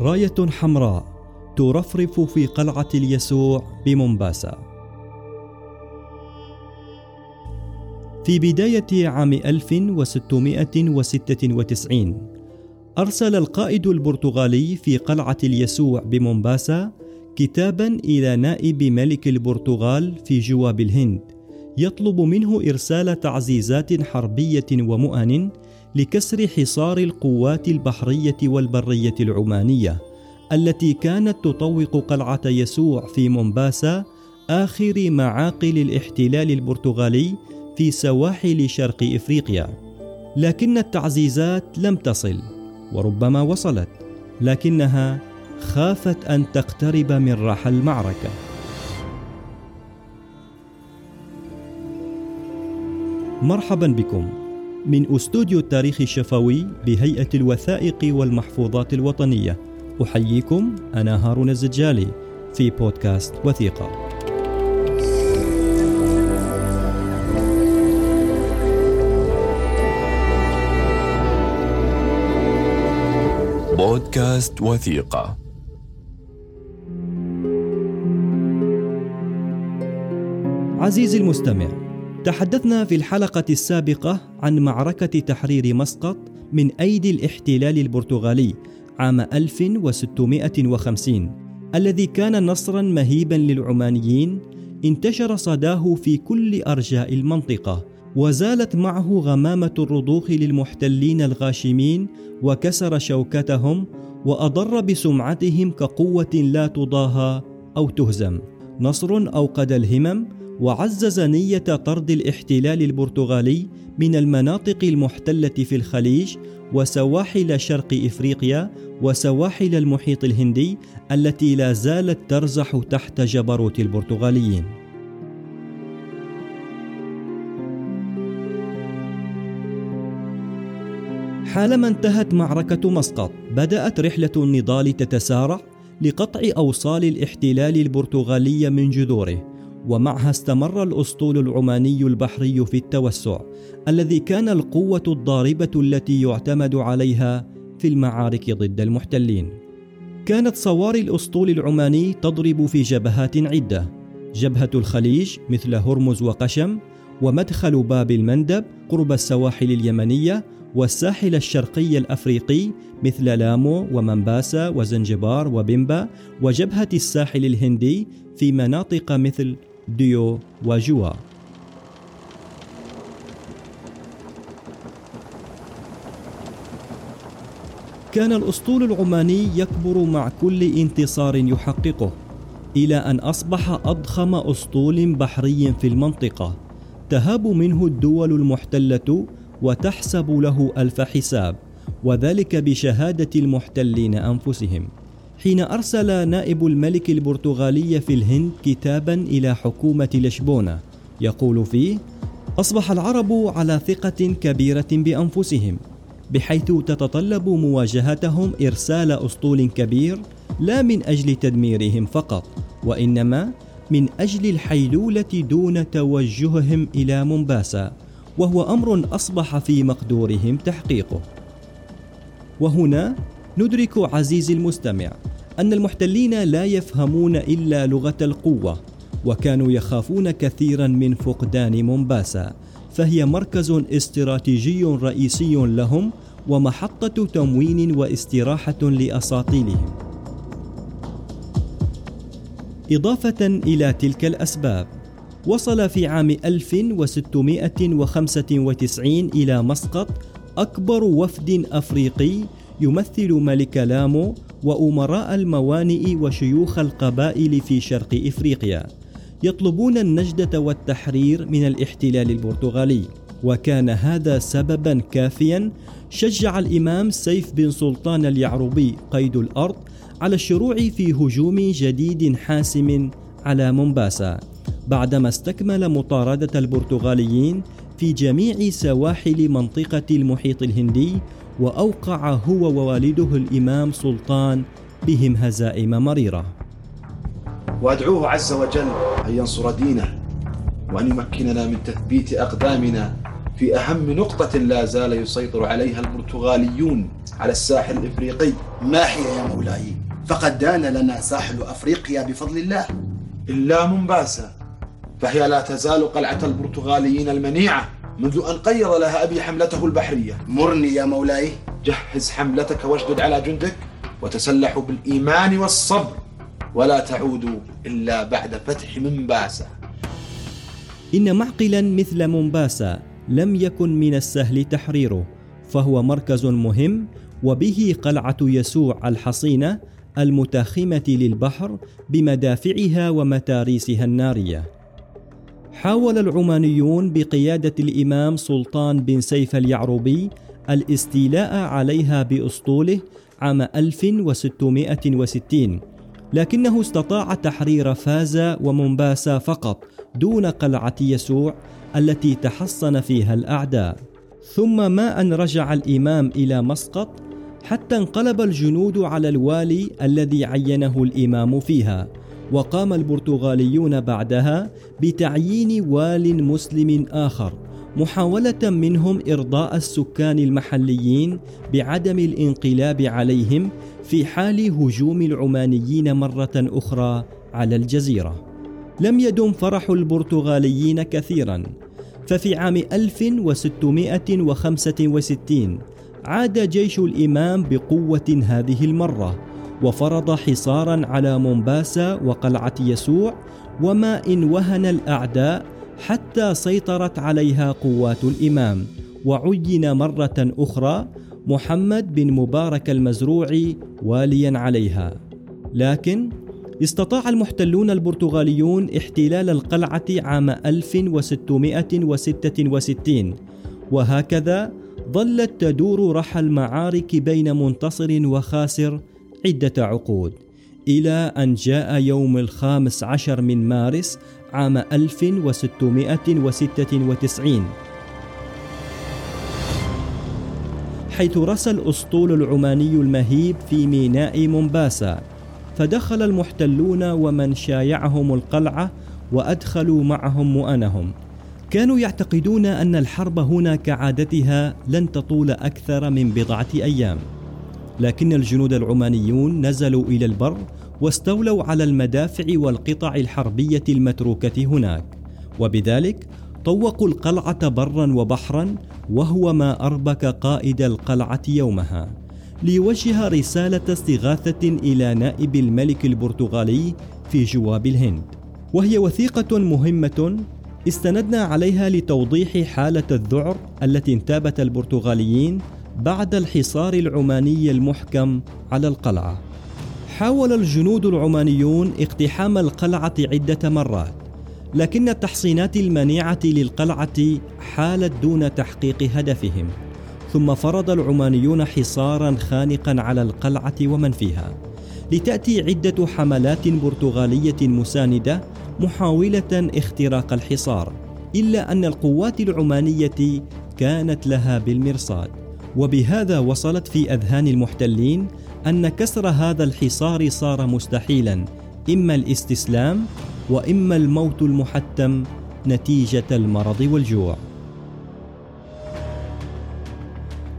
راية حمراء ترفرف في قلعة اليسوع بمومباسا. في بداية عام 1696 أرسل القائد البرتغالي في قلعة اليسوع بمومباسا كتابا إلى نائب ملك البرتغال في جواب الهند يطلب منه إرسال تعزيزات حربية ومؤن لكسر حصار القوات البحرية والبرية العمانية التي كانت تطوق قلعة يسوع في مومباسا آخر معاقل الاحتلال البرتغالي في سواحل شرق إفريقيا. لكن التعزيزات لم تصل وربما وصلت لكنها خافت أن تقترب من رحى المعركة. مرحبا بكم. من أستوديو التاريخ الشفوي بهيئة الوثائق والمحفوظات الوطنية أحييكم أنا هارون الزجالي في بودكاست وثيقة. بودكاست وثيقة. عزيزي المستمع تحدثنا في الحلقة السابقة عن معركة تحرير مسقط من أيدي الاحتلال البرتغالي عام 1650 الذي كان نصرا مهيبا للعمانيين انتشر صداه في كل أرجاء المنطقة وزالت معه غمامة الرضوخ للمحتلين الغاشمين وكسر شوكتهم وأضر بسمعتهم كقوة لا تضاهى أو تهزم. نصر أوقد الهمم وعزز نية طرد الاحتلال البرتغالي من المناطق المحتلة في الخليج وسواحل شرق إفريقيا وسواحل المحيط الهندي التي لا زالت ترزح تحت جبروت البرتغاليين. حالما انتهت معركة مسقط، بدأت رحلة النضال تتسارع لقطع أوصال الاحتلال البرتغالي من جذوره، ومعها استمر الأسطول العماني البحري في التوسع الذي كان القوة الضاربة التي يعتمد عليها في المعارك ضد المحتلين. كانت صواري الأسطول العماني تضرب في جبهات عدة جبهة الخليج مثل هرمز وقشم ومدخل باب المندب قرب السواحل اليمنية والساحل الشرقي الأفريقي مثل لامو ومنباسا وزنجبار وبيمبا وجبهة الساحل الهندي في مناطق مثل ديو وجوا كان الأسطول العماني يكبر مع كل انتصار يحققه إلى أن أصبح أضخم أسطول بحري في المنطقة تهاب منه الدول المحتلة وتحسب له ألف حساب وذلك بشهادة المحتلين أنفسهم. حين أرسل نائب الملك البرتغالي في الهند كتابا إلى حكومة لشبونة يقول فيه: أصبح العرب على ثقة كبيرة بأنفسهم بحيث تتطلب مواجهتهم إرسال أسطول كبير لا من أجل تدميرهم فقط وإنما من أجل الحيلولة دون توجههم إلى مومباسا وهو أمر أصبح في مقدورهم تحقيقه. وهنا ندرك عزيزي المستمع أن المحتلين لا يفهمون إلا لغة القوة وكانوا يخافون كثيرا من فقدان مومباسا فهي مركز استراتيجي رئيسي لهم ومحطة تموين واستراحة لأساطيلهم. إضافة إلى تلك الأسباب، وصل في عام 1695 إلى مسقط أكبر وفد أفريقي يمثل ملك لامو وأمراء الموانئ وشيوخ القبائل في شرق إفريقيا يطلبون النجدة والتحرير من الاحتلال البرتغالي. وكان هذا سببا كافيا شجع الإمام سيف بن سلطان اليعربي قيد الأرض على الشروع في هجوم جديد حاسم على مومباسا. بعدما استكمل مطاردة البرتغاليين في جميع سواحل منطقة المحيط الهندي وأوقع هو ووالده الإمام سلطان بهم هزائم مريرة. وأدعوه عز وجل أن ينصر دينه وأن يمكننا من تثبيت أقدامنا في أهم نقطة لا زال يسيطر عليها البرتغاليون على الساحل الإفريقي. ما هي يا مولاي؟ فقد دان لنا ساحل أفريقيا بفضل الله. إلا مومباسا. فهي لا تزال قلعة البرتغاليين المنيعة منذ أن قيض لها أبي حملته البحرية. مرني يا مولاي. جهز حملتك واشدد على جندك وتسلحوا بالإيمان والصبر. ولا تعودوا إلا بعد فتح منباسا إن معقلا مثل مومباسا لم يكن من السهل تحريره فهو مركز مهم وبه قلعة يسوع الحصينة المتاخمة للبحر بمدافعها ومتاريسها النارية. حاول العمانيون بقيادة الإمام سلطان بن سيف اليعروبي الاستيلاء عليها بأسطوله عام 1660 لكنه استطاع تحرير فازا ومومباسا فقط دون قلعة يسوع التي تحصن فيها الأعداء. ثم ما أن رجع الإمام إلى مسقط حتى انقلب الجنود على الوالي الذي عينه الإمام فيها. وقام البرتغاليون بعدها بتعيين وال مسلم آخر محاولة منهم إرضاء السكان المحليين بعدم الانقلاب عليهم في حال هجوم العمانيين مرة أخرى على الجزيرة. لم يدم فرح البرتغاليين كثيرا، ففي عام 1665 عاد جيش الإمام بقوة هذه المرة، وفرض حصارا على مومباسا وقلعة يسوع، وما إن وهن الأعداء حتى سيطرت عليها قوات الإمام. وعين مرة أخرى محمد بن مبارك المزروعي واليا عليها. لكن استطاع المحتلون البرتغاليون احتلال القلعة عام 1666 وهكذا ظلت تدور رحى المعارك بين منتصر وخاسر عدة عقود. إلى أن جاء يوم الخامس عشر من مارس عام 1696 حيث رسى الأسطول العماني المهيب في ميناء مومباسا. فدخل المحتلون ومن شايعهم القلعة وأدخلوا معهم مؤنهم. كانوا يعتقدون أن الحرب هنا كعادتها لن تطول أكثر من بضعة أيام. لكن الجنود العمانيون نزلوا إلى البر واستولوا على المدافع والقطع الحربية المتروكة هناك. وبذلك طوقوا القلعة برا وبحرا وهو ما أربك قائد القلعة يومها ليوجه رسالة استغاثة إلى نائب الملك البرتغالي في جواب الهند. وهي وثيقة مهمة استندنا عليها لتوضيح حالة الذعر التي انتابت البرتغاليين بعد الحصار العماني المحكم على القلعة. حاول الجنود العمانيون اقتحام القلعة عدة مرات، لكن التحصينات المنيعة للقلعة حالت دون تحقيق هدفهم، ثم فرض العمانيون حصارا خانقا على القلعة ومن فيها، لتأتي عدة حملات برتغالية مساندة محاولة اختراق الحصار، إلا أن القوات العمانية كانت لها بالمرصاد، وبهذا وصلت في أذهان المحتلين أن كسر هذا الحصار صار مستحيلا إما الاستسلام وإما الموت المحتم نتيجة المرض والجوع.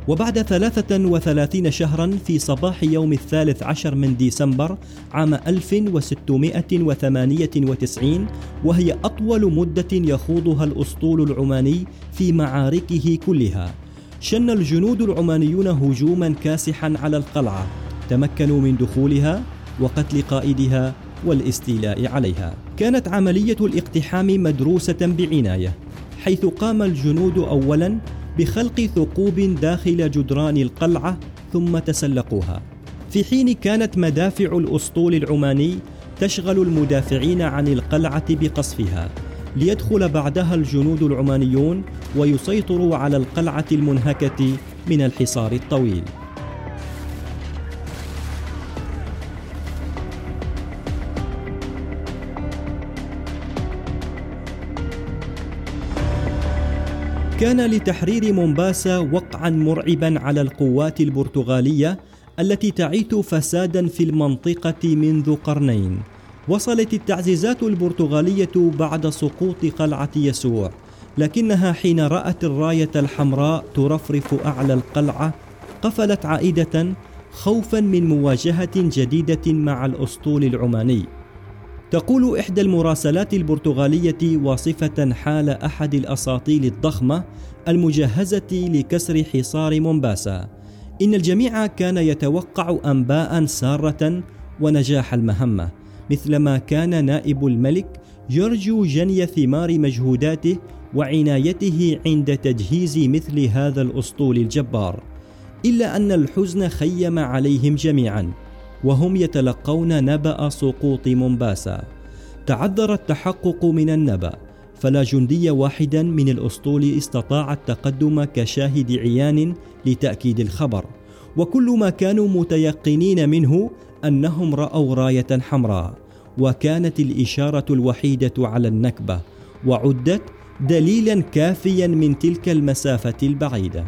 وبعد ثلاثة وثلاثين شهرا في صباح يوم الثالث عشر من ديسمبر عام 1698 وهي أطول مدة يخوضها الأسطول العماني في معاركه كلها. شن الجنود العمانيون هجوما كاسحا على القلعة تمكنوا من دخولها وقتل قائدها والاستيلاء عليها. كانت عملية الاقتحام مدروسة بعناية حيث قام الجنود اولا بخلق ثقوب داخل جدران القلعة ثم تسلقوها. في حين كانت مدافع الأسطول العماني تشغل المدافعين عن القلعة بقصفها. ليدخل بعدها الجنود العمانيون ويسيطروا على القلعة المنهكة من الحصار الطويل. كان لتحرير مومباسا وقعا مرعبا على القوات البرتغالية التي تعيث فسادا في المنطقة منذ قرنين. وصلت التعزيزات البرتغالية بعد سقوط قلعة يسوع لكنها حين رأت الراية الحمراء ترفرف أعلى القلعة قفلت عائدة خوفا من مواجهة جديدة مع الأسطول العماني. تقول إحدى المراسلات البرتغالية واصفة حال أحد الأساطيل الضخمة المجهزة لكسر حصار مومباسا إن الجميع كان يتوقع أنباء سارة ونجاح المهمة مثلما كان نائب الملك يرجو جني ثمار مجهوداته وعنايته عند تجهيز مثل هذا الأسطول الجبار إلا أن الحزن خيم عليهم جميعا وهم يتلقون نبأ سقوط مومباسا. تعذر التحقق من النبأ فلا جندي واحدا من الأسطول استطاع التقدم كشاهد عيان لتأكيد الخبر. وكل ما كانوا متيقنين منه أنهم رأوا راية حمراء. وكانت الإشارة الوحيدة على النكبة وعدت دليلا كافيا من تلك المسافة البعيدة.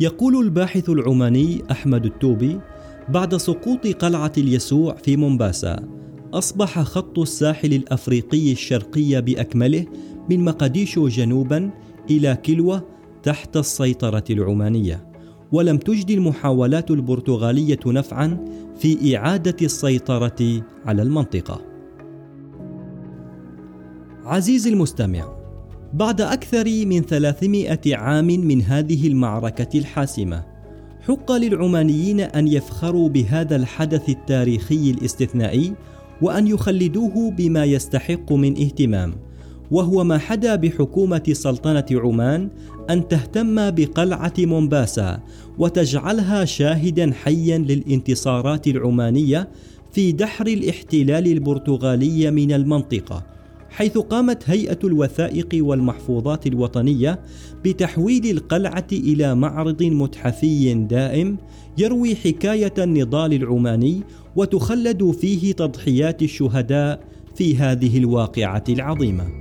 يقول الباحث العماني أحمد التوبي بعد سقوط قلعة اليسوع في مومباسا أصبح خط الساحل الأفريقي الشرقي بأكمله من مقديشو جنوبا إلى كلوة تحت السيطرة العمانية. ولم تجد المحاولات البرتغالية نفعا في إعادة السيطرة على المنطقة. عزيزي المستمع بعد أكثر من 300 عام من هذه المعركة الحاسمة حق للعمانيين أن يفخروا بهذا الحدث التاريخي الاستثنائي وأن يخلدوه بما يستحق من اهتمام. وهو ما حدا بحكومة سلطنة عمان أن تهتم بقلعة مومباسا وتجعلها شاهدا حيا للانتصارات العمانية في دحر الاحتلال البرتغالي من المنطقة حيث قامت هيئة الوثائق والمحفوظات الوطنية بتحويل القلعة إلى معرض متحفي دائم يروي حكاية النضال العماني وتخلد فيه تضحيات الشهداء في هذه الواقعة العظيمة.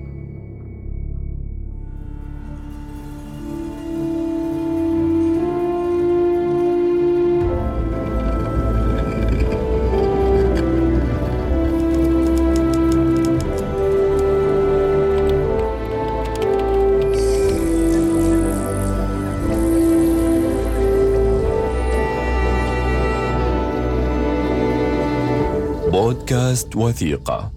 بودكاست وثيقة.